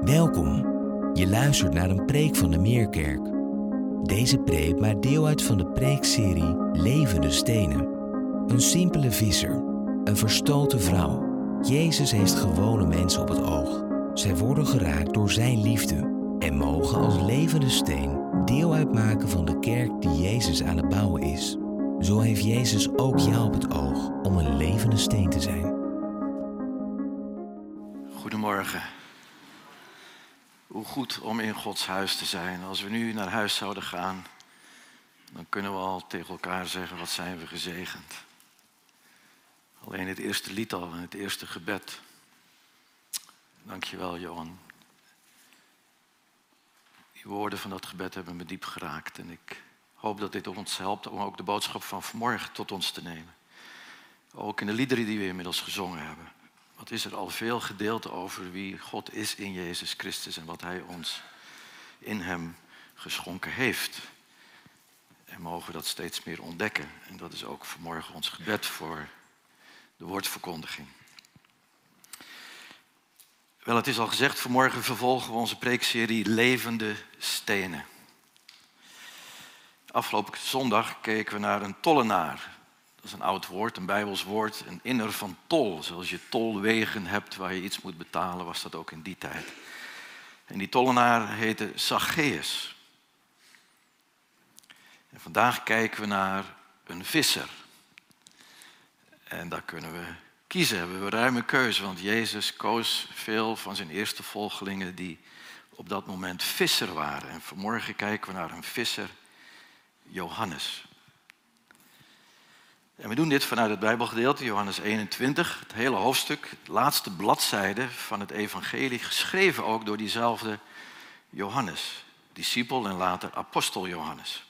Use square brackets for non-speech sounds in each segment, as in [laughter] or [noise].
Welkom. Je luistert naar een preek van de Meerkerk. Deze preek maakt deel uit van de preekserie Levende Stenen. Een simpele visser, een verstoten vrouw. Jezus heeft gewone mensen op het oog. Zij worden geraakt door zijn liefde en mogen als levende steen deel uitmaken van de kerk die Jezus aan het bouwen is. Zo heeft Jezus ook jou op het oog om een levende steen te zijn. Goedemorgen. Hoe goed om in Gods huis te zijn. Als we nu naar huis zouden gaan, dan kunnen we al tegen elkaar zeggen, wat zijn we gezegend. Alleen het eerste lied al en het eerste gebed. Dankjewel, Johan. Die woorden van dat gebed hebben me diep geraakt. En ik hoop dat dit ons helpt om ook de boodschap van vanmorgen tot ons te nemen. Ook in de liederen die we inmiddels gezongen hebben. Wat is er al veel gedeeld over wie God is in Jezus Christus en wat Hij ons in Hem geschonken heeft. En mogen we dat steeds meer ontdekken. En dat is ook vanmorgen ons gebed voor de woordverkondiging. Wel, het is al gezegd, vanmorgen vervolgen we onze preekserie Levende Stenen. Afgelopen zondag keken we naar een tollenaar. Dat is een oud woord, een Bijbels woord, een inner van tol. Zoals je tolwegen hebt waar je iets moet betalen, was dat ook in die tijd. En die tollenaar heette Zacchaeus. En vandaag kijken we naar een visser. En daar kunnen we kiezen, hebben we ruime keuze, want Jezus koos veel van zijn eerste volgelingen die op dat moment visser waren. En vanmorgen kijken we naar een visser, Johannes. En we doen dit vanuit het Bijbelgedeelte, Johannes 21, het hele hoofdstuk, de laatste bladzijde van het Evangelie, geschreven ook door diezelfde Johannes, discipel en later apostel Johannes.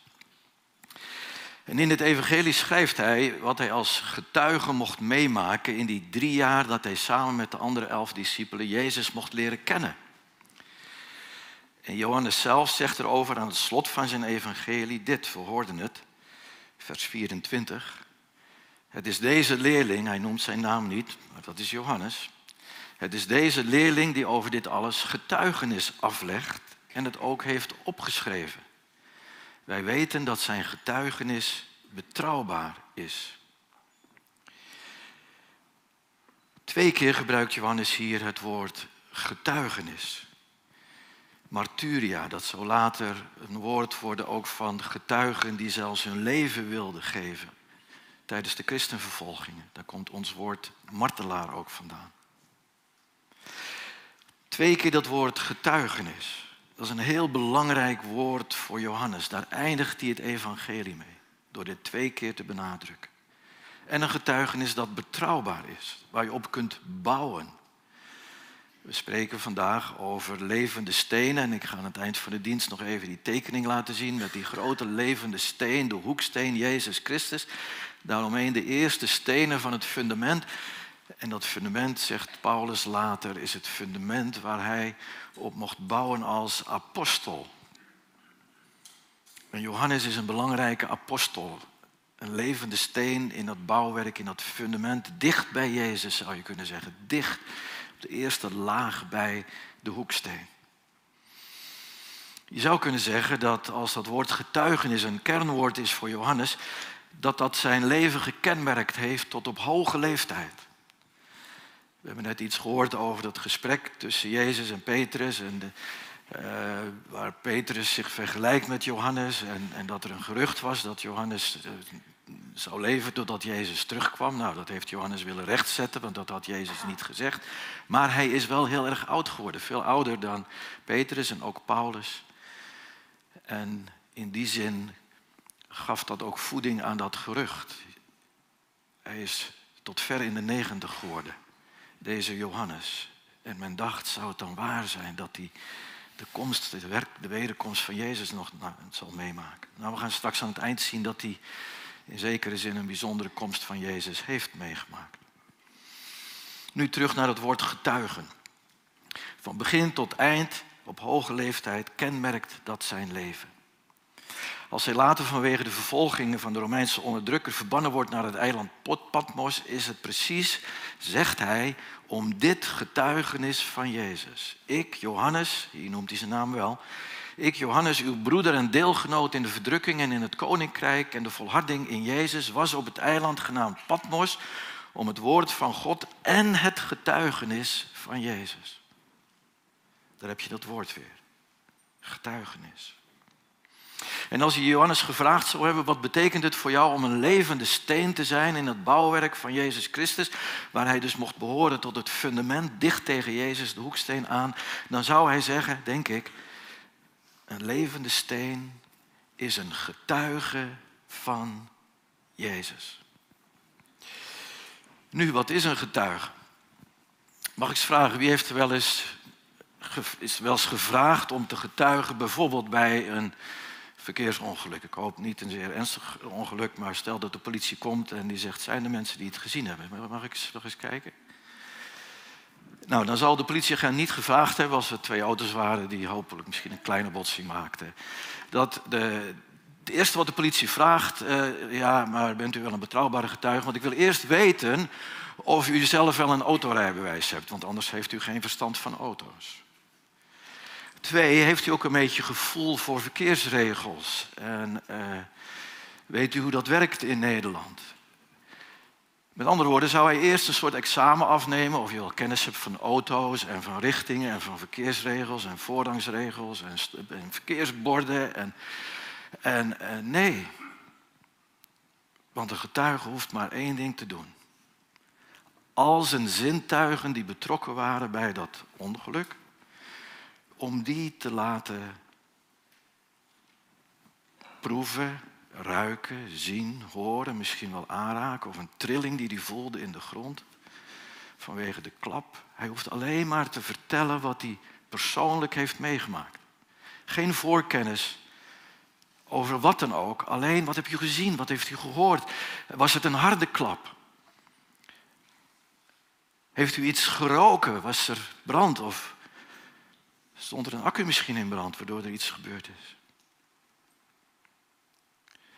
En in het Evangelie schrijft hij wat hij als getuige mocht meemaken in die drie jaar dat hij samen met de andere elf discipelen Jezus mocht leren kennen. En Johannes zelf zegt erover aan het slot van zijn Evangelie dit, we hoorden het, vers 24. Het is deze leerling, hij noemt zijn naam niet, maar dat is Johannes. Het is deze leerling die over dit alles getuigenis aflegt en het ook heeft opgeschreven. Wij weten dat zijn getuigenis betrouwbaar is. Twee keer gebruikt Johannes hier het woord getuigenis. Marturia, dat zou later een woord worden ook van getuigen die zelfs hun leven wilden geven tijdens de christenvervolgingen. Daar komt ons woord martelaar ook vandaan. Twee keer dat woord getuigenis. Dat is een heel belangrijk woord voor Johannes. Daar eindigt hij het evangelie mee. Door dit twee keer te benadrukken. En een getuigenis dat betrouwbaar is. Waar je op kunt bouwen. We spreken vandaag over levende stenen. En ik ga aan het eind van de dienst nog even die tekening laten zien. Met die grote levende steen, de hoeksteen Jezus Christus. Daaromheen de eerste stenen van het fundament. En dat fundament, zegt Paulus later, is het fundament waar hij op mocht bouwen als apostel. En Johannes is een belangrijke apostel. Een levende steen in dat bouwwerk, in dat fundament. Dicht bij Jezus zou je kunnen zeggen. Dicht op de eerste laag bij de hoeksteen. Je zou kunnen zeggen dat als dat woord getuigenis een kernwoord is voor Johannes, dat dat zijn leven gekenmerkt heeft tot op hoge leeftijd. We hebben net iets gehoord over dat gesprek tussen Jezus en Petrus. En de, uh, waar Petrus zich vergelijkt met Johannes. En, en, dat er een gerucht was dat Johannes uh, zou leven totdat Jezus terugkwam. Nou, dat heeft Johannes willen rechtzetten, want dat had Jezus niet gezegd. Maar hij is wel heel erg oud geworden. Veel ouder dan Petrus en ook Paulus. En in die zin gaf dat ook voeding aan dat gerucht. Hij is tot ver in de negentig geworden, deze Johannes. En men dacht, zou het dan waar zijn dat hij de komst, de, werk, de wederkomst van Jezus nog nou, zal meemaken? Nou, we gaan straks aan het eind zien dat hij in zekere zin een bijzondere komst van Jezus heeft meegemaakt. Nu terug naar het woord getuigen. Van begin tot eind, op hoge leeftijd, kenmerkt dat zijn leven. Als hij later vanwege de vervolgingen van de Romeinse onderdrukker verbannen wordt naar het eiland Patmos, is het precies, zegt hij, om dit getuigenis van Jezus. Ik, Johannes, hier noemt hij zijn naam wel, ik, Johannes, uw broeder en deelgenoot in de verdrukkingen in het koninkrijk en de volharding in Jezus, was op het eiland genaamd Patmos om het woord van God en het getuigenis van Jezus. Daar heb je dat woord weer. Getuigenis. En als je Johannes gevraagd zou hebben, wat betekent het voor jou om een levende steen te zijn in het bouwwerk van Jezus Christus, waar hij dus mocht behoren tot het fundament dicht tegen Jezus, de hoeksteen aan, dan zou hij zeggen, denk ik, een levende steen is een getuige van Jezus. Nu, wat is een getuige? Mag ik eens vragen, wie heeft wel eens, is wel eens gevraagd om te getuigen, bijvoorbeeld bij een verkeersongeluk? Ik hoop niet een zeer ernstig ongeluk, maar stel dat de politie komt en die zegt, zijn er mensen die het gezien hebben? Mag ik nog eens kijken? Nou, dan zal de politieagent niet gevraagd hebben als er twee auto's waren die hopelijk misschien een kleine botsing maakten. Dat de, het eerste wat de politie vraagt, uh, ja, maar bent u wel een betrouwbare getuige? Want ik wil eerst weten of u zelf wel een autorijbewijs hebt, want anders heeft u geen verstand van auto's. Twee, heeft u ook een beetje gevoel voor verkeersregels? En uh, weet u hoe dat werkt in Nederland? Met andere woorden, zou hij eerst een soort examen afnemen of je wel kennis hebt van auto's en van richtingen en van verkeersregels en voorrangsregels en, en verkeersborden. En, en, en nee, want een getuige hoeft maar één ding te doen. Al zijn zintuigen die betrokken waren bij dat ongeluk, om die te laten proeven, ruiken, zien, horen, misschien wel aanraken of een trilling die hij voelde in de grond vanwege de klap. Hij hoeft alleen maar te vertellen wat hij persoonlijk heeft meegemaakt. Geen voorkennis over wat dan ook, alleen wat heb je gezien, wat heeft u gehoord? Was het een harde klap? Heeft u iets geroken? Was er brand of stond er een accu misschien in brand waardoor er iets gebeurd is?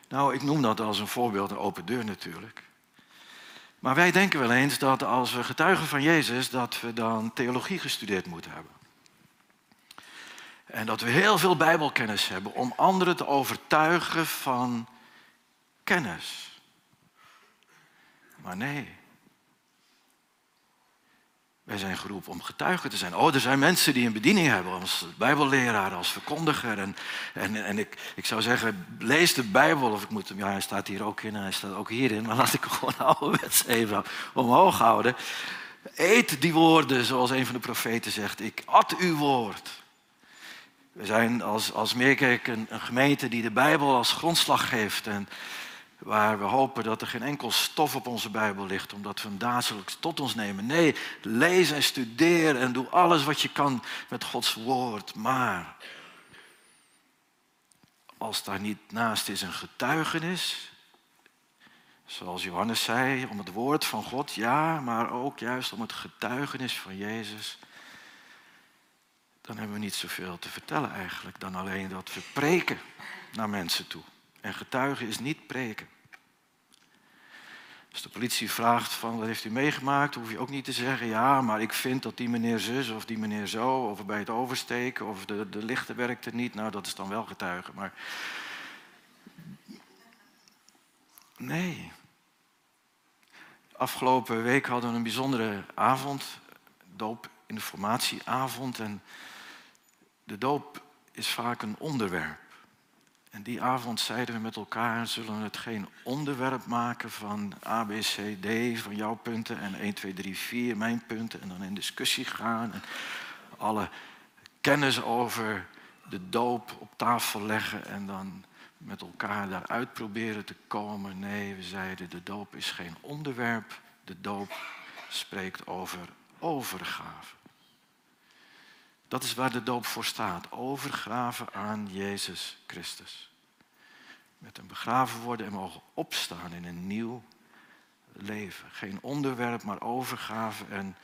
Nou, ik noem dat als een voorbeeld, een open deur natuurlijk. Maar wij denken wel eens dat als we getuigen van Jezus, dat we dan theologie gestudeerd moeten hebben. En dat we heel veel Bijbelkennis hebben om anderen te overtuigen van kennis. Maar nee, wij zijn geroepen om getuigen te zijn. Oh, er zijn mensen die een bediening hebben als bijbelleraar, als verkondiger. En, en, en ik, ik zou zeggen, lees de Bijbel. Of ik moet hem, ja, hij staat hier ook in en hij staat ook hierin. Maar laat ik hem gewoon [laughs] ouderwets even omhoog houden. Eet die woorden, zoals een van de profeten zegt. Ik at uw woord. We zijn als, als Meerkerk een, een gemeente die de Bijbel als grondslag geeft. En waar we hopen dat er geen enkel stof op onze Bijbel ligt, omdat we hem dagelijks tot ons nemen. Nee, lees en studeer en doe alles wat je kan met Gods woord. Maar als daar niet naast is een getuigenis, zoals Johannes zei, om het woord van God, ja, maar ook juist om het getuigenis van Jezus, dan hebben we niet zoveel te vertellen eigenlijk dan alleen dat we preken naar mensen toe. En getuigen is niet preken. Als de politie vraagt van wat heeft u meegemaakt, hoef je ook niet te zeggen ja, maar ik vind dat die meneer zus of die meneer zo, of bij het oversteken of de, de lichten werkte niet. Nou, dat is dan wel getuigen. Maar nee. Afgelopen week hadden we een bijzondere avond, doopinformatieavond. En de doop is vaak een onderwerp. En die avond zeiden we met elkaar, zullen we het geen onderwerp maken van A, B, C, D, van jouw punten en 1, 2, 3, 4, mijn punten en dan in discussie gaan en alle kennis over de doop op tafel leggen en dan met elkaar daaruit proberen te komen. Nee, we zeiden de doop is geen onderwerp, de doop spreekt over overgave. Dat is waar de doop voor staat. Overgraven aan Jezus Christus. Met een begraven worden en mogen opstaan in een nieuw leven. Geen onderwerp, maar overgave en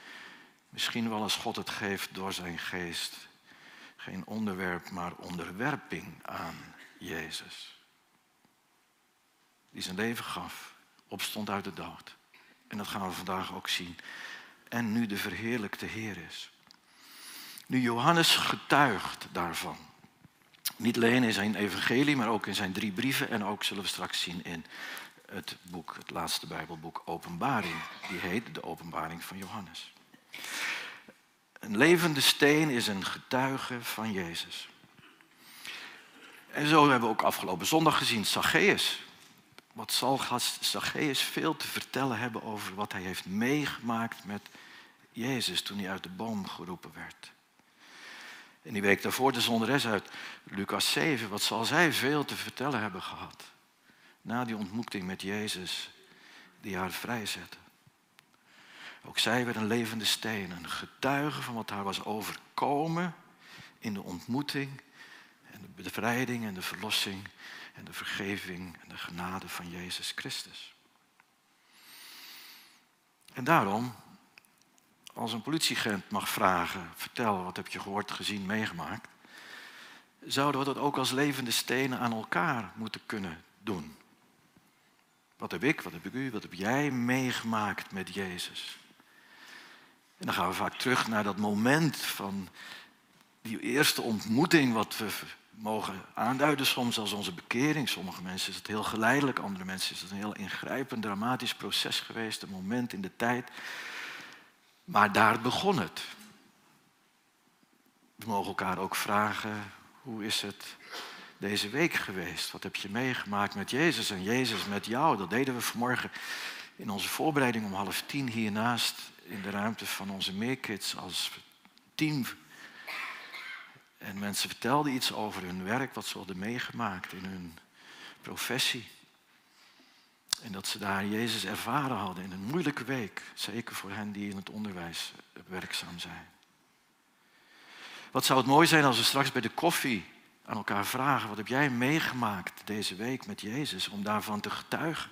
misschien wel als God het geeft door zijn geest. Geen onderwerp, maar onderwerping aan Jezus. die zijn leven gaf, opstond uit de dood. En dat gaan we vandaag ook zien. En nu de verheerlijkte Heer is. Nu Johannes getuigt daarvan. Niet alleen in zijn evangelie, maar ook in zijn drie brieven. En ook zullen we straks zien in het boek, het laatste Bijbelboek Openbaring. Die heet de Openbaring van Johannes. Een levende steen is een getuige van Jezus. En zo hebben we ook afgelopen zondag gezien Zacchaeus. Wat zal Zacchaeus veel te vertellen hebben over wat hij heeft meegemaakt met Jezus toen hij uit de boom geroepen werd. En die week daarvoor de zonderes uit Lucas 7. Wat zal zij veel te vertellen hebben gehad na die ontmoeting met Jezus die haar vrijzette. Ook zij werd een levende steen, een getuige van wat haar was overkomen in de ontmoeting en de bevrijding en de verlossing en de vergeving en de genade van Jezus Christus. En daarom, als een politieagent mag vragen, vertel wat heb je gehoord, gezien, meegemaakt, zouden we dat ook als levende stenen aan elkaar moeten kunnen doen. Wat heb ik, wat heb ik u, wat heb jij meegemaakt met Jezus? En dan gaan we vaak terug naar dat moment van die eerste ontmoeting, wat we mogen aanduiden soms als onze bekering. Sommige mensen is het heel geleidelijk, andere mensen is het een heel ingrijpend, dramatisch proces geweest, een moment in de tijd. Maar daar begon het. We mogen elkaar ook vragen, hoe is het deze week geweest? Wat heb je meegemaakt met Jezus en Jezus met jou? Dat deden we vanmorgen in onze voorbereiding om half tien hiernaast in de ruimte van onze meerkids als team. En mensen vertelden iets over hun werk, wat ze hadden meegemaakt in hun professie. En dat ze daar Jezus ervaren hadden in een moeilijke week. Zeker voor hen die in het onderwijs werkzaam zijn. Wat zou het mooi zijn als we straks bij de koffie aan elkaar vragen: wat heb jij meegemaakt deze week met Jezus om daarvan te getuigen?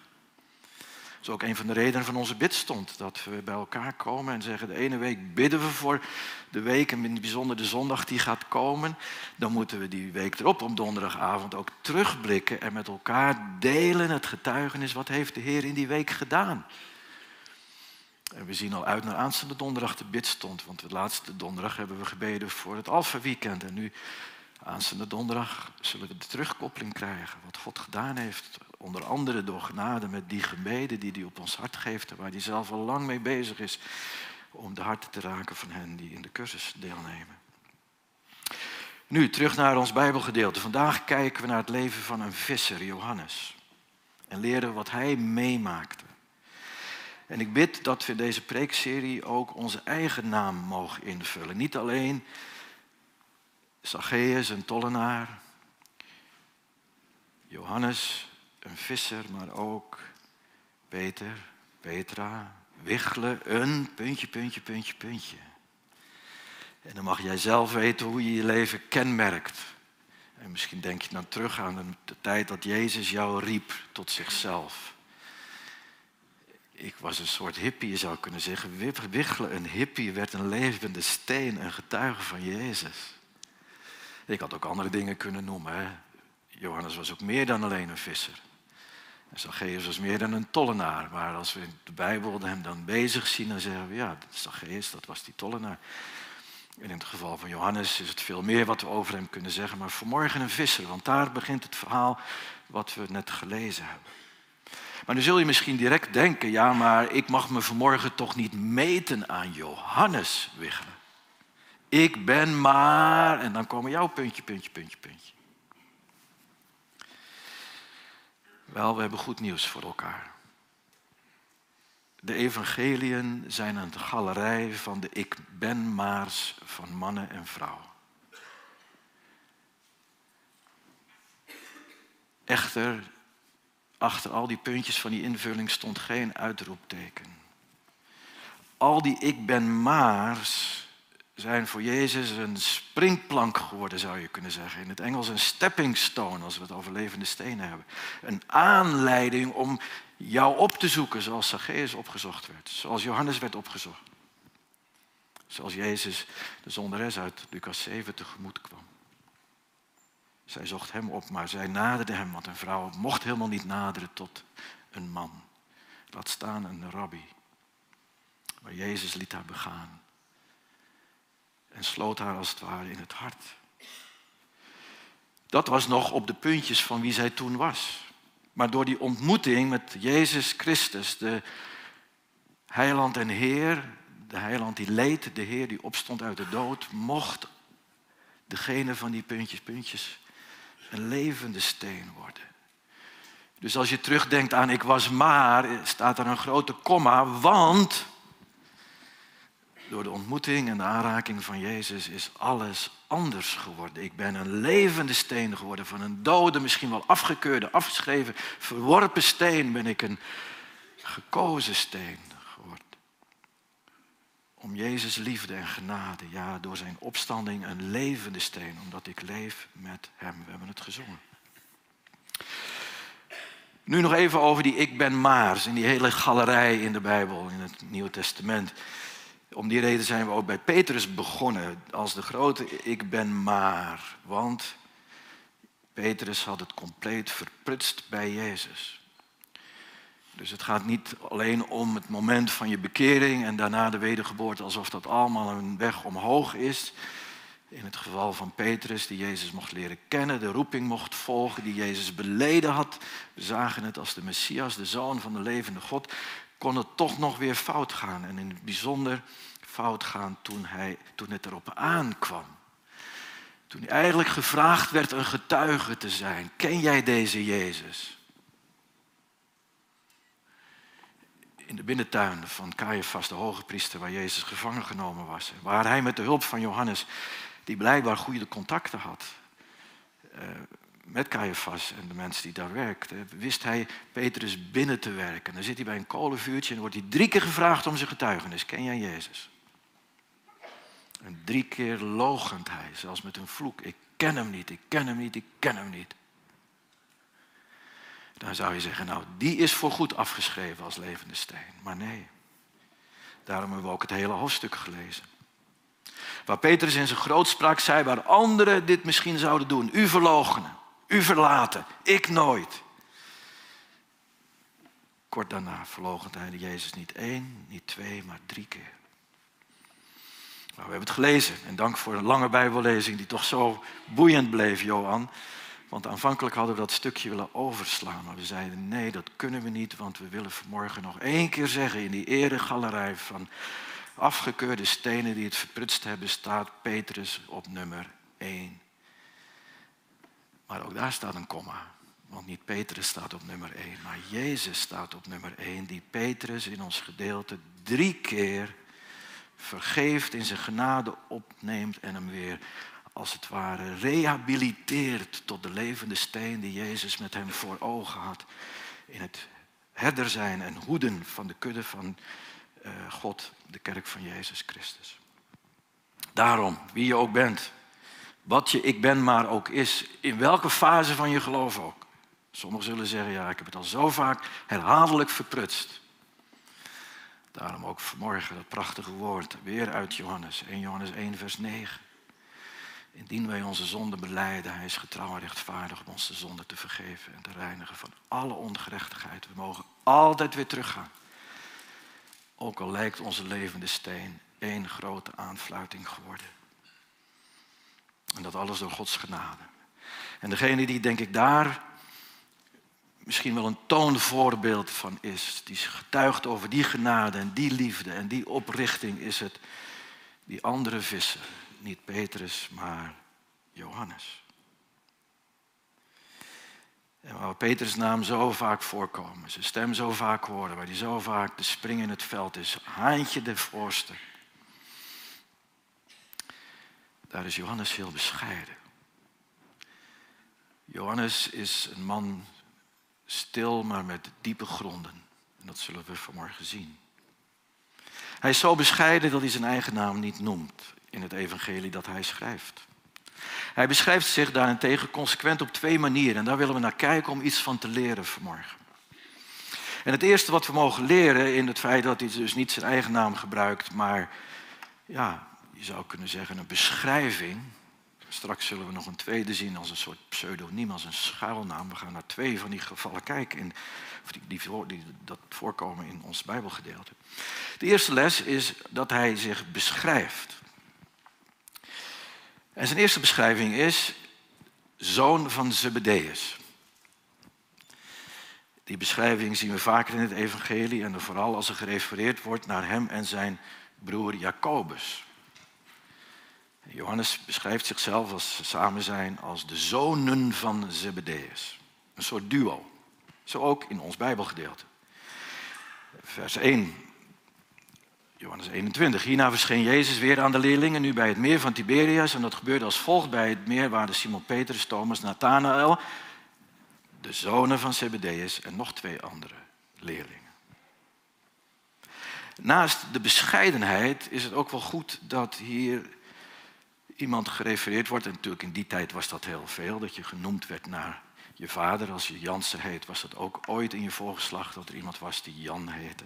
Is ook een van de redenen van onze bidstond. Dat we bij elkaar komen en zeggen: de ene week bidden we voor de week en in het bijzonder de zondag die gaat komen. Dan moeten we die week erop op donderdagavond ook terugblikken en met elkaar delen het getuigenis. Wat heeft de Heer in die week gedaan? En we zien al uit naar aanstaande donderdag de bidstond. Want de laatste donderdag hebben we gebeden voor het Alpha Weekend. En nu Aanstaande donderdag zullen we de terugkoppeling krijgen. Wat God gedaan heeft. Onder andere door genade met die gebeden die hij op ons hart geeft. Waar hij zelf al lang mee bezig is. Om de harten te raken van hen die in de cursus deelnemen. Nu terug naar ons Bijbelgedeelte. Vandaag kijken we naar het leven van een visser, Johannes. En leren wat hij meemaakte. En ik bid dat we in deze preekserie ook onze eigen naam mogen invullen. Niet alleen Zacchaeus, een tollenaar. Johannes, een visser, maar ook Peter, Petra, Wichelen, een puntje, puntje, puntje, puntje. En dan mag jij zelf weten hoe je je leven kenmerkt. En misschien denk je dan terug aan de tijd dat Jezus jou riep tot zichzelf. Ik was een soort hippie, je zou kunnen zeggen. Wichelen, een hippie, werd een levende steen, een getuige van Jezus. Ik had ook andere dingen kunnen noemen. Johannes was ook meer dan alleen een visser. En Zacchaeus was meer dan een tollenaar. Maar als we de Bijbel hem dan bezig zien, dan zeggen we ja, Zacchaeus, dat was die tollenaar. En in het geval van Johannes is het veel meer wat we over hem kunnen zeggen. Maar vanmorgen een visser, want daar begint het verhaal wat we net gelezen hebben. Maar nu zul je misschien direct denken, ja, maar ik mag me vanmorgen toch niet meten aan Johannes Wichelen. Ik ben maar. En dan komen jouw puntje, puntje, puntje, puntje. Wel, we hebben goed nieuws voor elkaar. De evangeliën zijn een galerij van de ik ben maars van mannen en vrouwen. Echter, achter al die puntjes van die invulling stond geen uitroepteken. Al die ik ben maars zijn voor Jezus een springplank geworden, zou je kunnen zeggen. In het Engels een stepping stone, als we het over levende stenen hebben. Een aanleiding om jou op te zoeken, zoals Zacchaeus opgezocht werd. Zoals Johannes werd opgezocht. Zoals Jezus de zonderes uit Lucas 7 tegemoet kwam. Zij zocht hem op, maar zij naderde hem, want een vrouw mocht helemaal niet naderen tot een man. Laat staan een rabbi. Maar Jezus liet haar begaan en sloot haar als het ware in het hart. Dat was nog op de puntjes van wie zij toen was. Maar door die ontmoeting met Jezus Christus, de heiland en Heer, de heiland die leed, de Heer die opstond uit de dood, mocht degene van die puntjes, puntjes, een levende steen worden. Dus als je terugdenkt aan ik was maar, staat er een grote komma, want door de ontmoeting en de aanraking van Jezus is alles anders geworden. Ik ben een levende steen geworden. Van een dode, misschien wel afgekeurde, afgeschreven, verworpen steen ben ik een gekozen steen geworden. Om Jezus liefde en genade, ja, door zijn opstanding een levende steen, omdat ik leef met Hem. We hebben het gezongen. Nu nog even over die ik ben maars in die hele galerij in de Bijbel, in het Nieuwe Testament. Om die reden zijn we ook bij Petrus begonnen als de grote ik ben maar. Want Petrus had het compleet verprutst bij Jezus. Dus het gaat niet alleen om het moment van je bekering en daarna de wedergeboorte, alsof dat allemaal een weg omhoog is. In het geval van Petrus, die Jezus mocht leren kennen, de roeping mocht volgen, die Jezus beleden had. We zagen het als de Messias, de zoon van de levende God kon het toch nog weer fout gaan. En in het bijzonder fout gaan toen, hij, toen het erop aankwam. Toen hij eigenlijk gevraagd werd een getuige te zijn. Ken jij deze Jezus? In de binnentuin van Caiaphas, de hoge priester, waar Jezus gevangen genomen was. Waar hij met de hulp van Johannes, die blijkbaar goede contacten had, eh, met Caiaphas en de mensen die daar werkten, wist hij Petrus binnen te werken. Dan zit hij bij een kolenvuurtje en wordt hij drie keer gevraagd om zijn getuigenis. Ken jij Jezus? En drie keer logent hij, zelfs met een vloek. Ik ken hem niet, ik ken hem niet, ik ken hem niet. Dan zou je zeggen, nou, die is voorgoed afgeschreven als levende steen. Maar nee, daarom hebben we ook het hele hoofdstuk gelezen. Waar Petrus in zijn grootspraak zei, waar anderen dit misschien zouden doen. U verloochenen. U verlaten, ik nooit. Kort daarna verloochent hij Jezus niet één, niet twee, maar drie keer. Nou, we hebben het gelezen en dank voor een lange Bijbellezing die toch zo boeiend bleef, Johan. Want aanvankelijk hadden we dat stukje willen overslaan, maar we zeiden nee, dat kunnen we niet, want we willen vanmorgen nog één keer zeggen in die eregalerij van afgekeurde stenen die het verprutst hebben, staat Petrus op nummer één. Maar ook daar staat een komma. Want niet Petrus staat op nummer 1, maar Jezus staat op nummer 1, die Petrus in ons gedeelte drie keer vergeeft, in zijn genade opneemt en hem weer als het ware rehabiliteert tot de levende steen die Jezus met hem voor ogen had. In het herder zijn en hoeden van de kudde van uh, God, de kerk van Jezus Christus. Daarom, wie je ook bent, wat je ik ben maar ook is, in welke fase van je geloof ook. Sommigen zullen zeggen, ja, ik heb het al zo vaak herhaaldelijk verprutst. Daarom ook vanmorgen dat prachtige woord, weer uit Johannes, 1 Johannes 1, vers 9. Indien wij onze zonden beleiden, hij is getrouw en rechtvaardig om ons de zonde te vergeven en te reinigen van alle ongerechtigheid. We mogen altijd weer teruggaan. Ook al lijkt onze levende steen één grote aanfluiting geworden. En dat alles door Gods genade. En degene die, denk ik, daar misschien wel een toonvoorbeeld van is, die getuigt over die genade en die liefde en die oprichting, is het die andere visser. Niet Petrus, maar Johannes. En waar Petrus naam zo vaak voorkomen, zijn stem zo vaak horen, waar hij zo vaak de spring in het veld is, haantje de voorste. Daar is Johannes heel bescheiden. Johannes is een man stil, maar met diepe gronden. En dat zullen we vanmorgen zien. Hij is zo bescheiden dat hij zijn eigen naam niet noemt in het evangelie dat hij schrijft. Hij beschrijft zich daarentegen consequent op twee manieren. En daar willen we naar kijken om iets van te leren vanmorgen. En het eerste wat we mogen leren in het feit dat hij dus niet zijn eigen naam gebruikt, maar ja, je zou kunnen zeggen, een beschrijving, Straks zullen we nog een tweede zien als een soort pseudoniem, als een schuilnaam. We gaan naar twee van die gevallen kijken, in, die, die, die, dat voorkomen in ons Bijbelgedeelte. De eerste les is dat hij zich beschrijft. En zijn eerste beschrijving is zoon van Zebedeus. Die beschrijving zien we vaker in het evangelie en vooral als er gerefereerd wordt naar hem en zijn broer Jacobus. Johannes beschrijft zichzelf als samen zijn als de zonen van Zebedeus. Een soort duo. Zo ook in ons Bijbelgedeelte. Vers 1, Johannes 21. Hierna verscheen Jezus weer aan de leerlingen, nu bij het meer van Tiberias. En dat gebeurde als volgt. Bij het meer waren Simon Petrus, Thomas, Nathanael, de zonen van Zebedeus en nog twee andere leerlingen. Naast de bescheidenheid is het ook wel goed dat hier iemand gerefereerd wordt. En natuurlijk in die tijd was dat heel veel, dat je genoemd werd naar je vader. Als je Jansen heet, was dat ook ooit in je voorgeslacht dat er iemand was die Jan heette.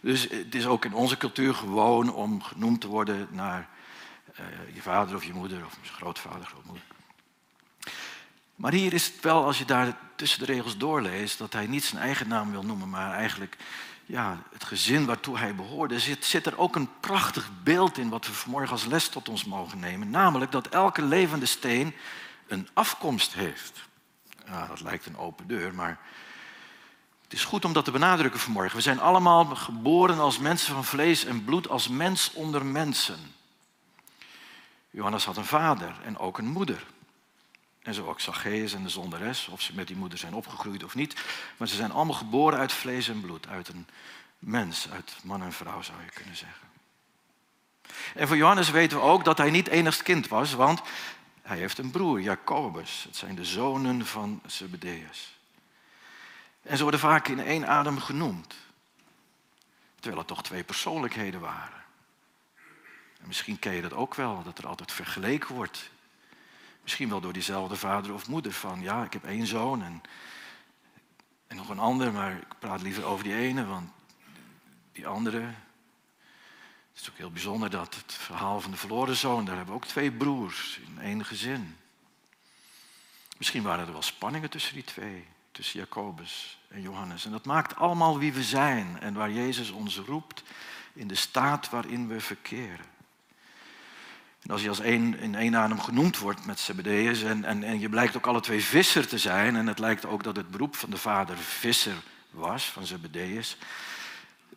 Dus het is ook in onze cultuur gewoon om genoemd te worden naar uh, je vader of je moeder of je grootvader, grootmoeder. Maar hier is het wel, als je daar tussen de regels doorleest, dat hij niet zijn eigen naam wil noemen, maar eigenlijk ja, het gezin waartoe hij behoorde, zit, zit er ook een prachtig beeld in wat we vanmorgen als les tot ons mogen nemen. Namelijk dat elke levende steen een afkomst heeft. Ja, dat lijkt een open deur, maar het is goed om dat te benadrukken vanmorgen. We zijn allemaal geboren als mensen van vlees en bloed, als mens onder mensen. Johannes had een vader en ook een moeder. En zo ook Zacchaeus en de zonderes, of ze met die moeder zijn opgegroeid of niet. Maar ze zijn allemaal geboren uit vlees en bloed, uit een mens, uit man en vrouw zou je kunnen zeggen. En van Johannes weten we ook dat hij niet enigst kind was, want hij heeft een broer, Jacobus. Het zijn de zonen van Zebedeus. En ze worden vaak in één adem genoemd. Terwijl het toch twee persoonlijkheden waren. En misschien ken je dat ook wel, dat er altijd vergeleken wordt Misschien wel door diezelfde vader of moeder van ja, ik heb één zoon en, en nog een ander, maar ik praat liever over die ene, want die andere. Het is ook heel bijzonder dat het verhaal van de verloren zoon, daar hebben we ook twee broers in één gezin. Misschien waren er wel spanningen tussen die twee, tussen Jacobus en Johannes. En dat maakt allemaal wie we zijn en waar Jezus ons roept in de staat waarin we verkeren. Als je als één, in één adem genoemd wordt met Zebedeus en, en, en je blijkt ook alle twee visser te zijn en het lijkt ook dat het beroep van de vader visser was, van Zebedeus,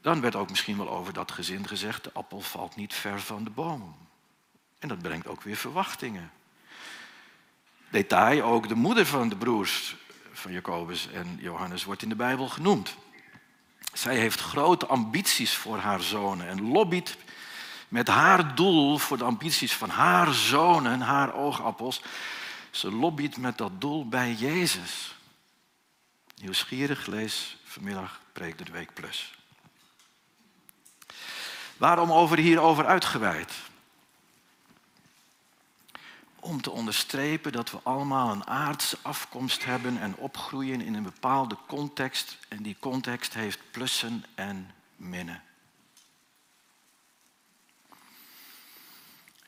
dan werd ook misschien wel over dat gezin gezegd, de appel valt niet ver van de boom. En dat brengt ook weer verwachtingen. Detail, ook de moeder van de broers van Jacobus en Johannes wordt in de Bijbel genoemd. Zij heeft grote ambities voor haar zonen en lobbyt met haar doel voor de ambities van haar zonen, haar oogappels. Ze lobbyt met dat doel bij Jezus. Nieuwsgierig lees vanmiddag Preek de Week Plus. Waarom over hierover uitgeweid? Om te onderstrepen dat we allemaal een aardse afkomst hebben en opgroeien in een bepaalde context. En die context heeft plussen en minnen.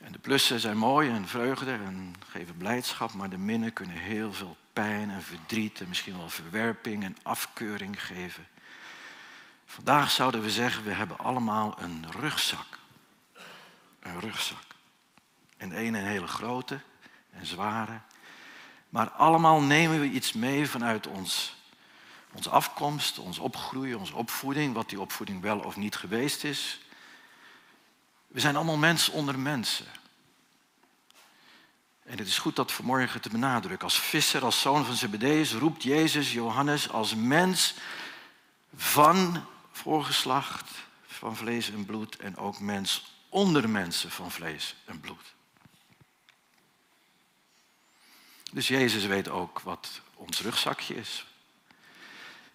En de plussen zijn mooi en vreugde en geven blijdschap, maar de minnen kunnen heel veel pijn en verdriet en misschien wel verwerping en afkeuring geven. Vandaag zouden we zeggen, we hebben allemaal een rugzak. Een rugzak. En ene een hele grote en zware. Maar allemaal nemen we iets mee vanuit ons, onze afkomst, ons opgroeien, onze opvoeding, wat die opvoeding wel of niet geweest is. We zijn allemaal mens onder mensen. En het is goed dat vanmorgen te benadrukken. Als visser, als zoon van Zebedeus roept Jezus Johannes als mens van voorgeslacht van vlees en bloed en ook mens onder mensen van vlees en bloed. Dus Jezus weet ook wat ons rugzakje is.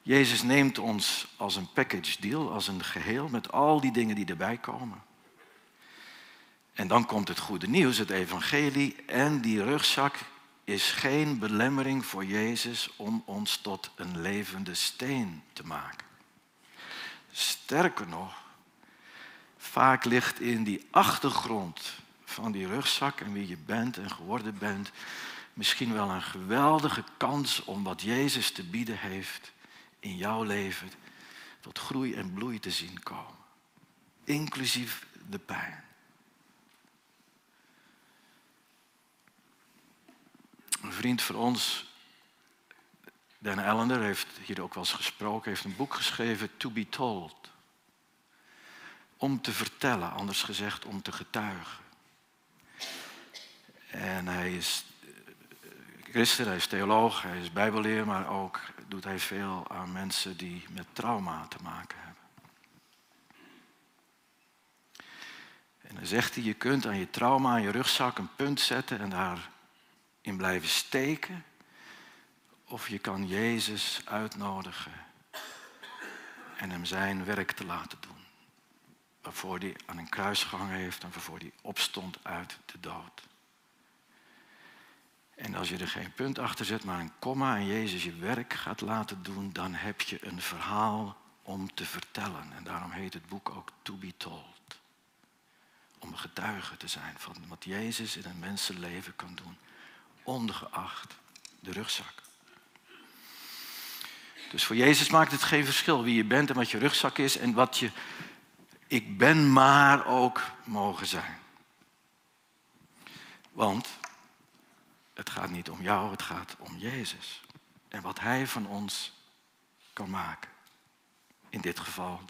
Jezus neemt ons als een package deal, als een geheel met al die dingen die erbij komen. En dan komt het goede nieuws, het evangelie. En die rugzak is geen belemmering voor Jezus om ons tot een levende steen te maken. Sterker nog, vaak ligt in die achtergrond van die rugzak en wie je bent en geworden bent, misschien wel een geweldige kans om wat Jezus te bieden heeft in jouw leven tot groei en bloei te zien komen. Inclusief de pijn. Een vriend van ons, Dan Ellender, heeft hier ook wel eens gesproken, heeft een boek geschreven, To Be Told. Om te vertellen, anders gezegd om te getuigen. En hij is christen, hij is theoloog, hij is bijbelleer, maar ook doet hij veel aan mensen die met trauma te maken hebben. En dan zegt hij, je kunt aan je trauma, aan je rugzak een punt zetten en daarin blijven steken. Of je kan Jezus uitnodigen en hem zijn werk te laten doen. Waarvoor hij aan een kruis gehangen heeft en waarvoor hij opstond uit de dood. En als je er geen punt achter zet, maar een komma en Jezus je werk gaat laten doen, dan heb je een verhaal om te vertellen. En daarom heet het boek ook To Be Told. Om getuige te zijn van wat Jezus in een mensenleven kan doen, ongeacht de rugzak. Dus voor Jezus maakt het geen verschil wie je bent en wat je rugzak is en wat je ik ben maar ook mogen zijn. Want het gaat niet om jou, het gaat om Jezus. En wat Hij van ons kan maken. In dit geval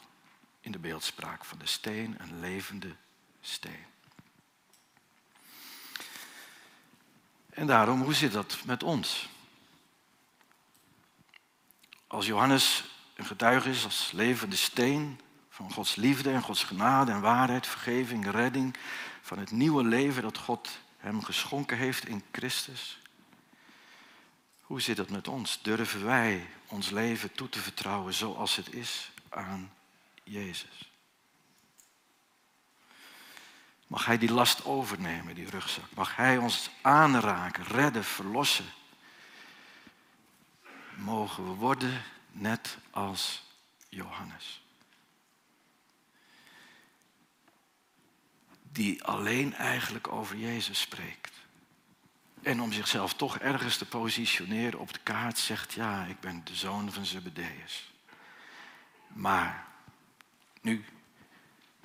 in de beeldspraak van de steen, een levende steen. En daarom, hoe zit dat met ons? Als Johannes een getuige is als levende steen van Gods liefde en Gods genade en waarheid, vergeving, redding, van het nieuwe leven dat God hem geschonken heeft in Christus. Hoe zit het met ons? Durven wij ons leven toe te vertrouwen zoals het is aan Jezus? Mag Hij die last overnemen, die rugzak? Mag Hij ons aanraken, redden, verlossen? Mogen we worden net als Johannes. die alleen eigenlijk over Jezus spreekt. En om zichzelf toch ergens te positioneren op de kaart zegt, ja, ik ben de zoon van Zebedeus. Maar nu,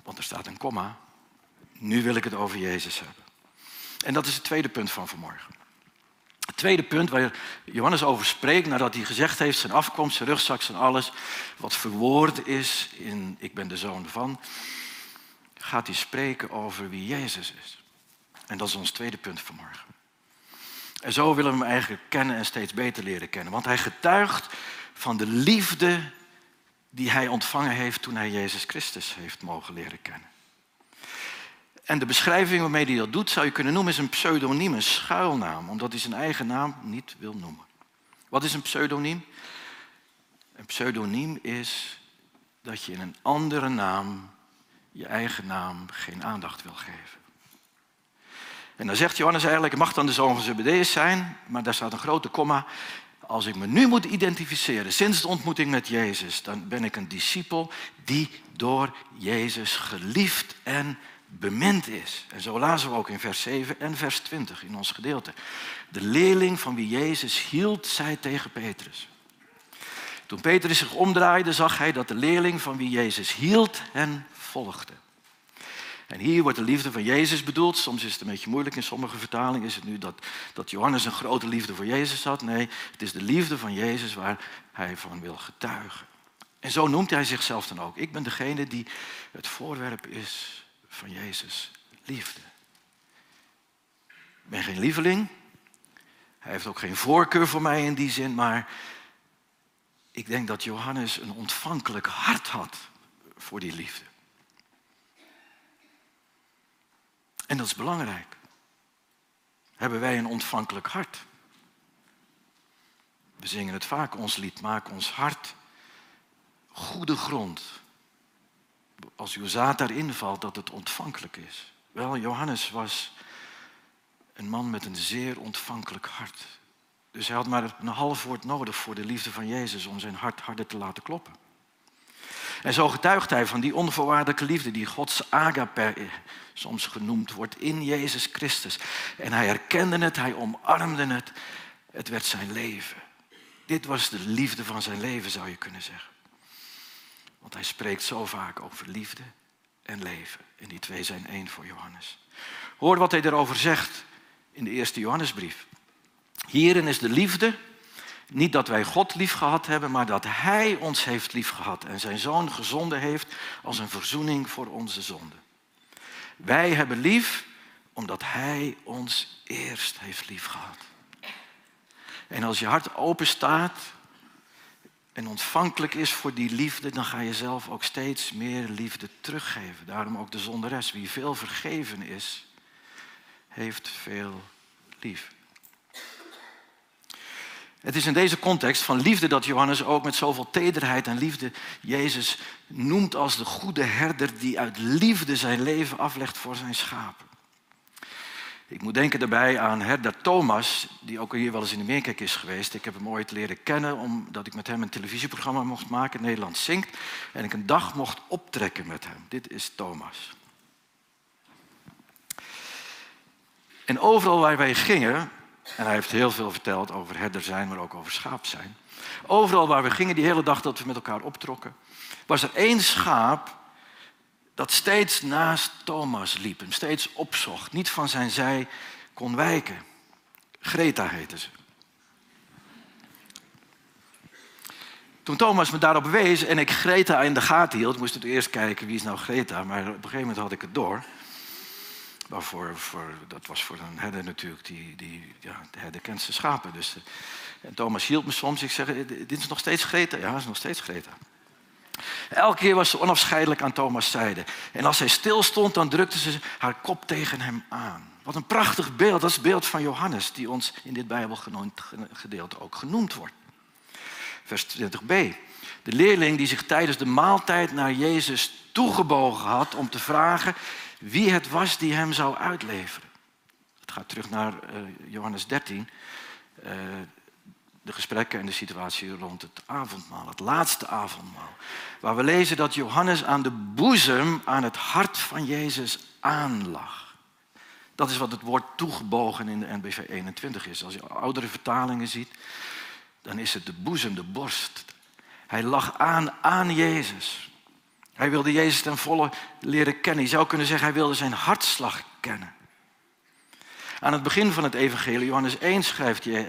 want er staat een komma, nu wil ik het over Jezus hebben. En dat is het tweede punt van vanmorgen. Het tweede punt waar Johannes over spreekt, nadat hij gezegd heeft, zijn afkomst, zijn rugzak, zijn alles, wat verwoord is in ik ben de zoon van, gaat hij spreken over wie Jezus is. En dat is ons tweede punt vanmorgen. En zo willen we hem eigenlijk kennen en steeds beter leren kennen. Want hij getuigt van de liefde die hij ontvangen heeft toen hij Jezus Christus heeft mogen leren kennen. En de beschrijving waarmee hij dat doet, zou je kunnen noemen, is een pseudoniem, een schuilnaam, omdat hij zijn eigen naam niet wil noemen. Wat is een pseudoniem? Een pseudoniem is dat je in een andere naam je eigen naam geen aandacht wil geven. En dan zegt Johannes eigenlijk, het mag dan de zoon van Zebedeus zijn, maar daar staat een grote komma. Als ik me nu moet identificeren, sinds de ontmoeting met Jezus, dan ben ik een discipel die door Jezus geliefd en bemind is. En zo lazen we ook in vers 7 en vers 20 in ons gedeelte. De leerling van wie Jezus hield, zei tegen Petrus. Toen Petrus zich omdraaide, zag hij dat de leerling van wie Jezus hield hen volgde. En hier wordt de liefde van Jezus bedoeld. Soms is het een beetje moeilijk. In sommige vertalingen is het nu dat, dat Johannes een grote liefde voor Jezus had. Nee, het is de liefde van Jezus waar hij van wil getuigen. En zo noemt hij zichzelf dan ook. Ik ben degene die het voorwerp is van Jezus' liefde. Ik ben geen lieveling. Hij heeft ook geen voorkeur voor mij in die zin. Maar ik denk dat Johannes een ontvankelijk hart had voor die liefde. En dat is belangrijk. Hebben wij een ontvankelijk hart? We zingen het vaak, ons lied, maak ons hart goede grond. Als uw zaad daarin valt, dat het ontvankelijk is. Wel, Johannes was een man met een zeer ontvankelijk hart. Dus hij had maar een half woord nodig voor de liefde van Jezus om zijn hart harder te laten kloppen. En zo getuigt hij van die onvoorwaardelijke liefde die Gods agape soms genoemd wordt in Jezus Christus. En hij herkende het, hij omarmde het. Het werd zijn leven. Dit was de liefde van zijn leven, zou je kunnen zeggen. Want hij spreekt zo vaak over liefde en leven. En die twee zijn één voor Johannes. Hoor wat hij erover zegt in de eerste Johannesbrief. Hierin is de liefde niet dat wij God lief gehad hebben, maar dat Hij ons heeft lief gehad en zijn Zoon gezonden heeft als een verzoening voor onze zonden. Wij hebben lief omdat Hij ons eerst heeft lief gehad. En als je hart open staat en ontvankelijk is voor die liefde, dan ga je zelf ook steeds meer liefde teruggeven. Daarom ook de zonderes. Wie veel vergeven is, heeft veel lief. Het is in deze context van liefde dat Johannes ook met zoveel tederheid en liefde Jezus noemt als de goede herder die uit liefde zijn leven aflegt voor zijn schapen. Ik moet denken daarbij aan herder Thomas, die ook hier wel eens in de Meerkerk is geweest. Ik heb hem ooit leren kennen omdat ik met hem een televisieprogramma mocht maken, Nederland zingt. En ik een dag mocht optrekken met hem. Dit is Thomas. En overal waar wij gingen, en hij heeft heel veel verteld over herder zijn, maar ook over schaap zijn. Overal waar we gingen, die hele dag dat we met elkaar optrokken, was er één schaap dat steeds naast Thomas liep, hem steeds opzocht, niet van zijn zij kon wijken. Greta heette ze. Toen Thomas me daarop wees en ik Greta in de gaten hield, moest ik eerst kijken wie is nou Greta, maar op een gegeven moment had ik het door. Waarvoor, voor, dat was voor een herder natuurlijk, die, die, ja, de herder kent zijn schapen. Dus, eh, en Thomas hield me soms, ik zeg, eh, dit is nog steeds Greta? Ja, dat is nog steeds Greta. Elke keer was ze onafscheidelijk aan Thomas' zijde. En als hij stil stond, dan drukte ze haar kop tegen hem aan. Wat een prachtig beeld, dat is het beeld van Johannes, die ons in dit Bijbelgedeelte ook genoemd wordt. Vers 20b. De leerling die zich tijdens de maaltijd naar Jezus toegebogen had om te vragen wie het was die hem zou uitleveren. Het gaat terug naar uh, Johannes 13, uh, eh, de gesprekken en de situatie rond het avondmaal, het laatste avondmaal. Waar we lezen dat Johannes aan de boezem, aan het hart van Jezus aanlag. Dat is wat het woord toegebogen in de NBV 21 is. Als je oudere vertalingen ziet, dan is het de boezem, de borst. Hij lag aan aan Jezus. Hij wilde Jezus ten volle leren kennen. Je zou kunnen zeggen, hij wilde zijn hartslag kennen. Aan het begin van het evangelie, Johannes 1 schrijft eh,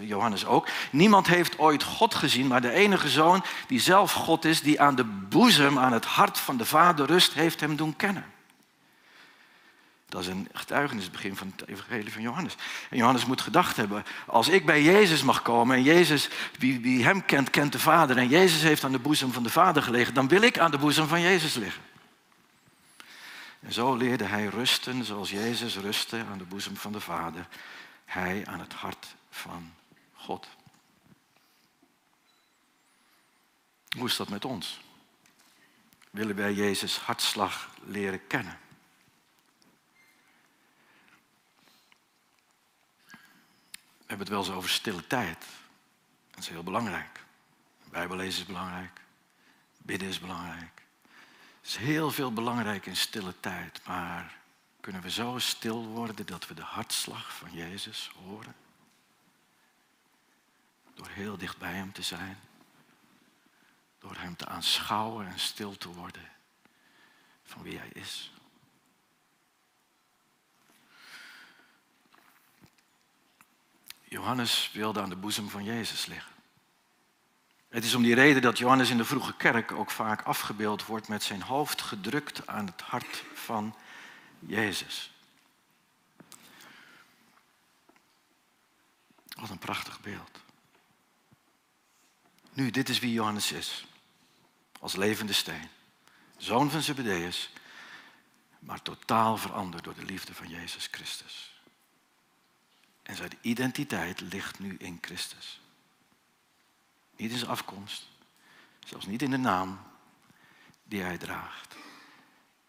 Johannes ook, niemand heeft ooit God gezien, maar de enige zoon die zelf God is, die aan de boezem, aan het hart van de Vader rust, heeft hem doen kennen. Dat is een getuigenis, het begin van het evangelie van Johannes. En Johannes moet gedacht hebben, als ik bij Jezus mag komen en Jezus, wie, wie hem kent, kent de Vader en Jezus heeft aan de boezem van de Vader gelegen, dan wil ik aan de boezem van Jezus liggen. En zo leerde hij rusten zoals Jezus rustte aan de boezem van de Vader. Hij aan het hart van God. Hoe is dat met ons? Willen wij Jezus hartslag leren kennen? We hebben het wel eens over stille tijd. Dat is heel belangrijk. Bijbellezen is belangrijk. Bidden is belangrijk. Is heel veel belangrijk in stille tijd. Maar kunnen we zo stil worden dat we de hartslag van Jezus horen? Door heel dicht bij Hem te zijn. Door Hem te aanschouwen en stil te worden van wie Hij is. Johannes wilde aan de boezem van Jezus liggen. Het is om die reden dat Johannes in de vroege kerk ook vaak afgebeeld wordt met zijn hoofd gedrukt aan het hart van Jezus. Wat een prachtig beeld. Nu, dit is wie Johannes is. Als levende steen. Zoon van Zebedeus, maar totaal veranderd door de liefde van Jezus Christus. En zijn identiteit ligt nu in Christus. Niet in zijn afkomst, zelfs niet in de naam die hij draagt.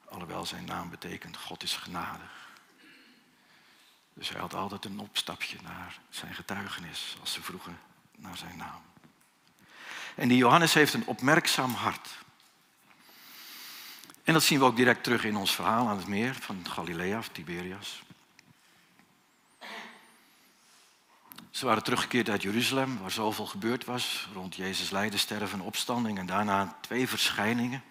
Alhoewel zijn naam betekent God is genadig. Dus hij had altijd een opstapje naar zijn getuigenis als ze vroegen naar zijn naam. En die Johannes heeft een opmerkzaam hart. En dat zien we ook direct terug in ons verhaal aan het meer van Galilea of Tiberias. Ze waren teruggekeerd uit Jeruzalem, waar zoveel gebeurd was rond Jezus lijden, sterven en opstanding. En daarna twee verschijningen.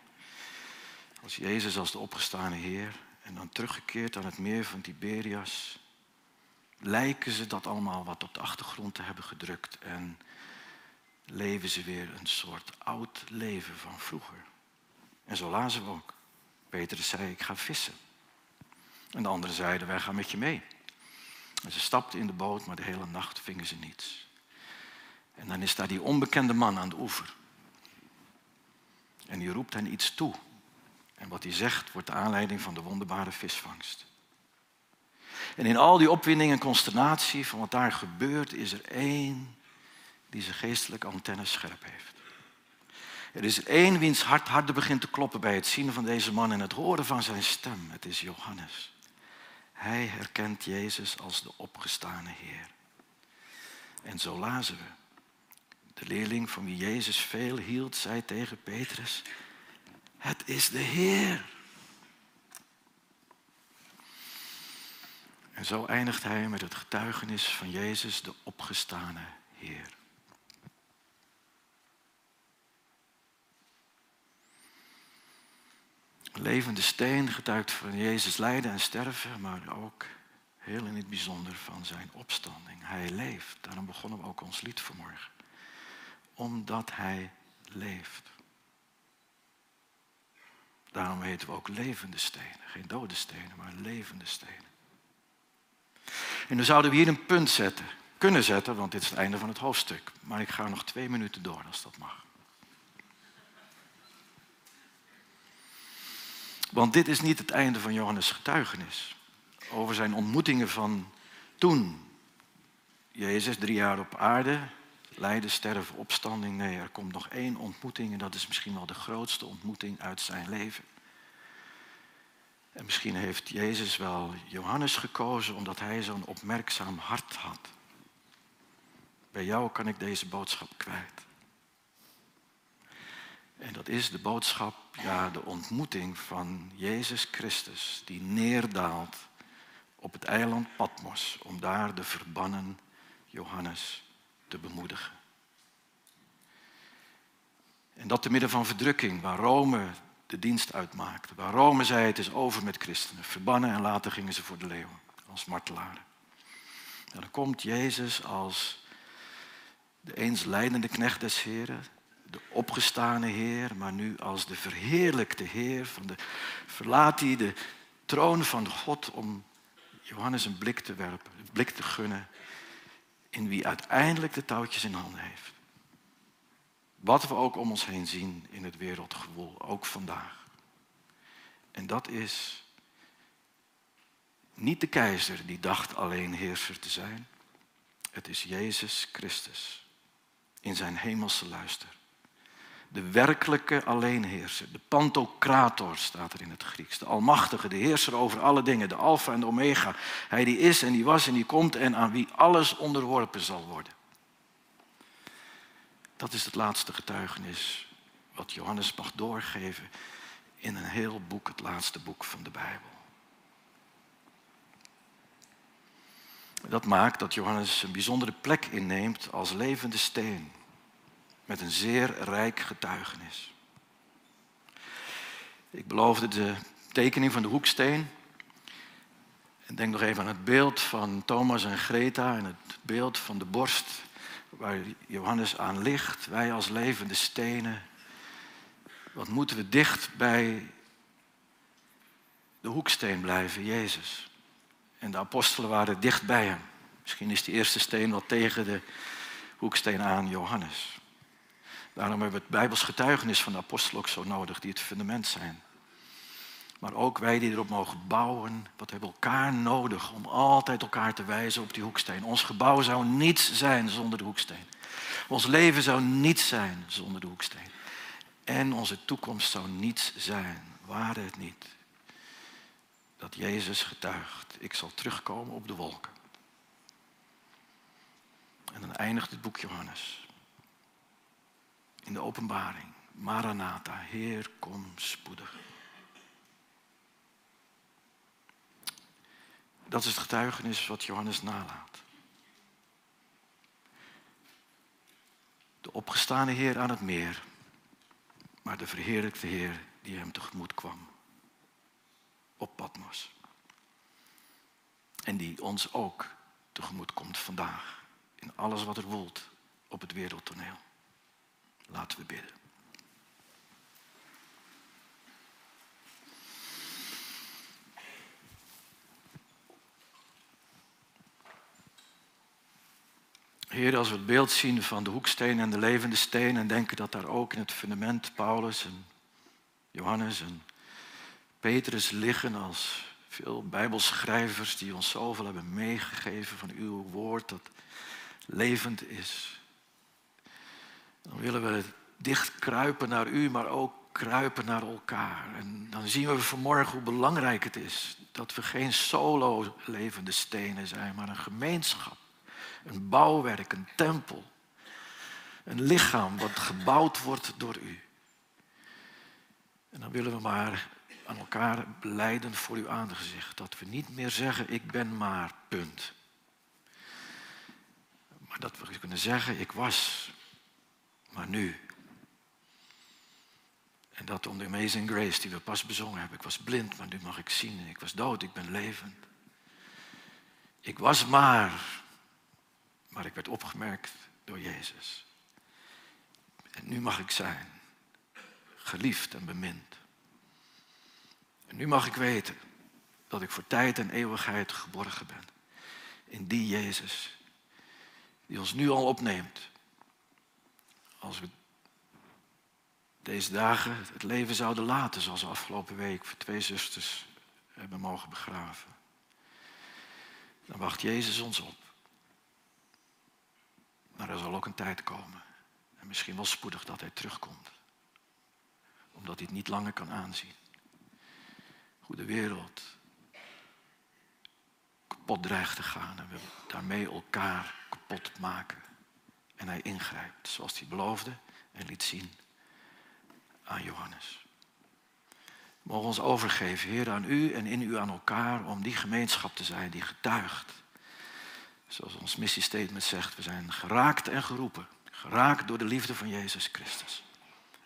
Als Jezus als de opgestane Heer. En dan teruggekeerd aan het meer van Tiberias. Lijken ze dat allemaal wat op de achtergrond te hebben gedrukt. En leven ze weer een soort oud leven van vroeger. En zo lazen we ook. Petrus zei, ik ga vissen. En de anderen zeiden, wij gaan met je mee. En ze stapten in de boot, maar de hele nacht vingen ze niets. En dan is daar die onbekende man aan de oever. En die roept hen iets toe. En wat hij zegt wordt de aanleiding van de wonderbare visvangst. En in al die opwinding en consternatie van wat daar gebeurt, is er één die zijn geestelijke antennes scherp heeft. Er is er één wiens hart harder begint te kloppen bij het zien van deze man en het horen van zijn stem. Het is Johannes. Hij herkent Jezus als de opgestane Heer. En zo lazen we. De leerling van wie Jezus veel hield, zei tegen Petrus, het is de Heer. En zo eindigt hij met het getuigenis van Jezus, de opgestane Heer. Levende steen getuigt van Jezus lijden en sterven, maar ook heel in het bijzonder van zijn opstanding. Hij leeft. Daarom begonnen we ook ons lied vanmorgen. Omdat hij leeft. Daarom heten we ook levende stenen. Geen dode stenen, maar levende stenen. En dan zouden we hier een punt zetten. Kunnen zetten, want dit is het einde van het hoofdstuk. Maar ik ga nog twee minuten door als dat mag. Want dit is niet het einde van Johannes' getuigenis. Over zijn ontmoetingen van toen. Jezus, drie jaar op aarde, lijden, sterven, opstanding. Nee, er komt nog één ontmoeting en dat is misschien wel de grootste ontmoeting uit zijn leven. En misschien heeft Jezus wel Johannes gekozen omdat hij zo'n opmerkzaam hart had. Bij jou kan ik deze boodschap kwijt. En dat is de boodschap, ja, de ontmoeting van Jezus Christus, die neerdaalt op het eiland Patmos om daar de verbannen Johannes te bemoedigen. En dat te midden van verdrukking, waar Rome de dienst uitmaakte. Waar Rome zei het is over met christenen, verbannen en later gingen ze voor de leeuwen als martelaren. En dan komt Jezus als de eens leidende knecht des Heren, de opgestane Heer, maar nu als de verheerlijkte Heer. Van de, verlaat hij de troon van God om Johannes een blik te werpen, een blik te gunnen in wie uiteindelijk de touwtjes in handen heeft. Wat we ook om ons heen zien in het wereldgewoel, ook vandaag. En dat is niet de keizer die dacht alleen heerser te zijn. Het is Jezus Christus in zijn hemelse luister. De werkelijke alleenheerser, de pantocrator staat er in het Grieks. De almachtige, de heerser over alle dingen, de alfa en de omega. Hij die is en die was en die komt en aan wie alles onderworpen zal worden. Dat is het laatste getuigenis wat Johannes mag doorgeven in een heel boek, het laatste boek van de Bijbel. Dat maakt dat Johannes een bijzondere plek inneemt als levende steen met een zeer rijk getuigenis. Ik beloofde de tekening van de hoeksteen. En denk nog even aan het beeld van Thomas en Greta en het beeld van de borst waar Johannes aan ligt. Wij als levende stenen. Wat moeten we dicht bij de hoeksteen blijven, Jezus. En de apostelen waren dicht bij hem. Misschien is die eerste steen wel tegen de hoeksteen aan Johannes. Daarom hebben we het Bijbels getuigenis van de apostelen ook zo nodig, die het fundament zijn. Maar ook wij die erop mogen bouwen, wat hebben elkaar nodig om altijd elkaar te wijzen op die hoeksteen. Ons gebouw zou niets zijn zonder de hoeksteen. Ons leven zou niets zijn zonder de hoeksteen. En onze toekomst zou niets zijn, waren het niet. Dat Jezus getuigt, ik zal terugkomen op de wolken. En dan eindigt het boek Johannes in de openbaring. Maranatha, Heer, kom spoedig. Dat is het getuigenis wat Johannes nalaat. De opgestane Heer aan het meer, maar de verheerlijkte Heer die hem tegemoet kwam op Patmos. En die ons ook tegemoet komt vandaag in alles wat er woelt op het wereldtoneel. Laten we bidden. Heer, als we het beeld zien van de hoeksteen en de levende steen en denken dat daar ook in het fundament Paulus en Johannes en Petrus liggen als veel bijbelschrijvers die ons zoveel hebben meegegeven van uw woord dat levend is. Dan willen we dicht kruipen naar u, maar ook kruipen naar elkaar. En dan zien we vanmorgen hoe belangrijk het is dat we geen solo levende stenen zijn, maar een gemeenschap, een bouwwerk, een tempel, een lichaam wat gebouwd wordt door u. En dan willen we maar aan elkaar beleiden voor uw aangezicht. Dat we niet meer zeggen, ik ben maar, punt. Maar dat we kunnen zeggen, ik was, maar nu. En dat om de Amazing Grace die we pas bezongen hebben. Ik was blind, maar nu mag ik zien. Ik was dood, ik ben levend. Ik was maar, maar ik werd opgemerkt door Jezus. En nu mag ik zijn, geliefd en bemind. En nu mag ik weten dat ik voor tijd en eeuwigheid geborgen ben. In die Jezus, die ons nu al opneemt. Als we deze dagen het leven zouden laten, zoals we afgelopen week voor twee zusters hebben mogen begraven. Dan wacht Jezus ons op. Maar er zal ook een tijd komen. En misschien wel spoedig dat hij terugkomt. Omdat hij het niet langer kan aanzien hoe de wereld kapot dreigt te gaan en we daarmee elkaar kapot maken. En hij ingrijpt zoals hij beloofde en liet zien aan Johannes. We mogen ons overgeven, Heer, aan u en in u aan elkaar om die gemeenschap te zijn die getuigt. Zoals ons missiestatement zegt, we zijn geraakt en geroepen. Geraakt door de liefde van Jezus Christus.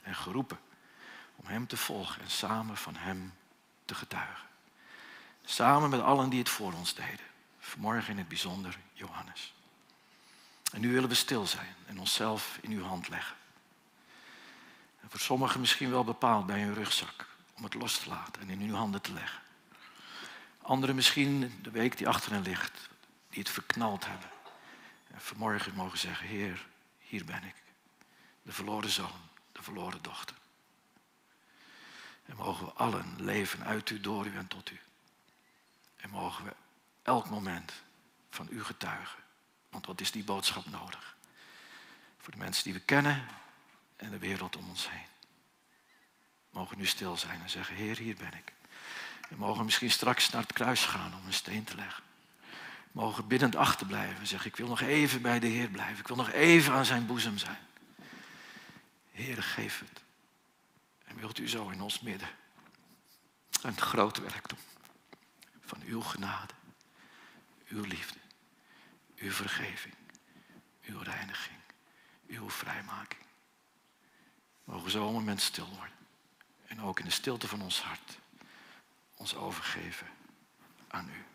En geroepen om Hem te volgen en samen van Hem te getuigen. Samen met allen die het voor ons deden. Vanmorgen in het bijzonder Johannes. En nu willen we stil zijn en onszelf in uw hand leggen. En voor sommigen misschien wel bepaald bij een rugzak om het los te laten en in uw handen te leggen. Anderen misschien de week die achter hen ligt, die het verknald hebben. En vanmorgen mogen zeggen, Heer, hier ben ik. De verloren zoon, de verloren dochter. En mogen we allen leven uit u, door u en tot u. En mogen we elk moment van u getuigen. Want wat is die boodschap nodig? Voor de mensen die we kennen en de wereld om ons heen. Mogen nu stil zijn en zeggen, Heer, hier ben ik. En mogen misschien straks naar het kruis gaan om een steen te leggen. Mogen biddend achterblijven en zeggen, ik wil nog even bij de Heer blijven. Ik wil nog even aan zijn boezem zijn. Heer, geef het. En wilt u zo in ons midden een groot werk doen van uw genade, uw liefde, uw vergeving, uw reiniging, uw vrijmaking. Mogen zo een moment stil worden en ook in de stilte van ons hart ons overgeven aan u.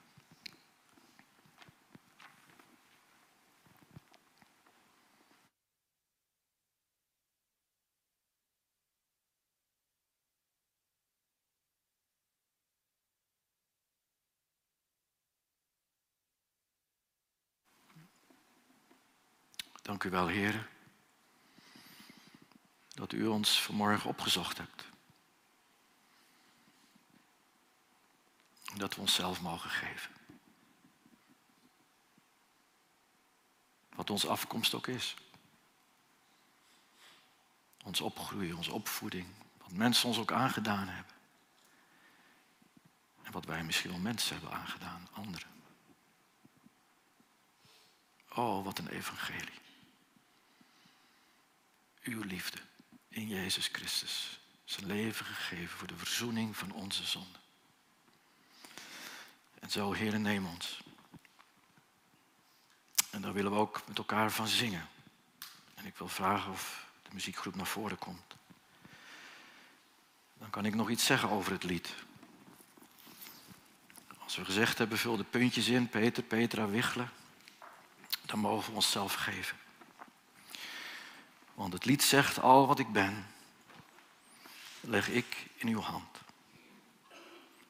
Dank u wel, Heer, dat u ons vanmorgen opgezocht hebt. Dat we onszelf mogen geven. Wat onze afkomst ook is. Ons opgroeien, onze opvoeding. Wat mensen ons ook aangedaan hebben. En wat wij misschien wel mensen hebben aangedaan, anderen. Oh, wat een evangelie uw liefde in Jezus Christus. Zijn leven gegeven voor de verzoening van onze zonden. En zo, Heer, neem ons. En daar willen we ook met elkaar van zingen. En ik wil vragen of de muziekgroep naar voren komt. Dan kan ik nog iets zeggen over het lied. Als we gezegd hebben, vul de puntjes in, Peter, Petra, Wichelen. Dan mogen we onszelf geven. Want het lied zegt al wat ik ben, leg ik in uw hand.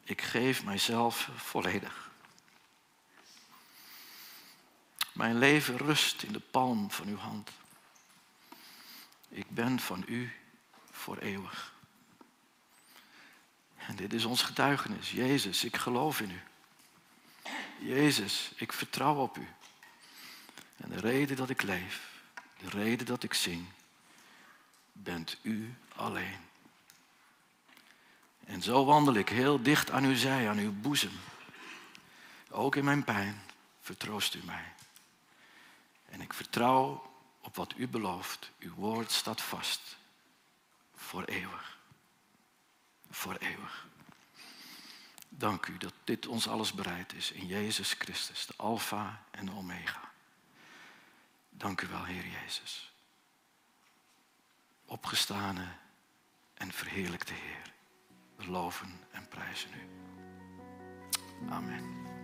Ik geef mijzelf volledig. Mijn leven rust in de palm van uw hand. Ik ben van u voor eeuwig. En dit is ons getuigenis. Jezus, ik geloof in u. Jezus, ik vertrouw op u. En de reden dat ik leef, de reden dat ik zing, bent u alleen. En zo wandel ik heel dicht aan uw zij, aan uw boezem. Ook in mijn pijn vertroost u mij. En ik vertrouw op wat u belooft. Uw woord staat vast. Voor eeuwig. Voor eeuwig. Dank u dat dit ons alles bereid is in Jezus Christus, de Alpha en de Omega. Dank u wel, Heer Jezus. Opgestane en verheerlijkte Heer. We loven en prijzen u. Amen.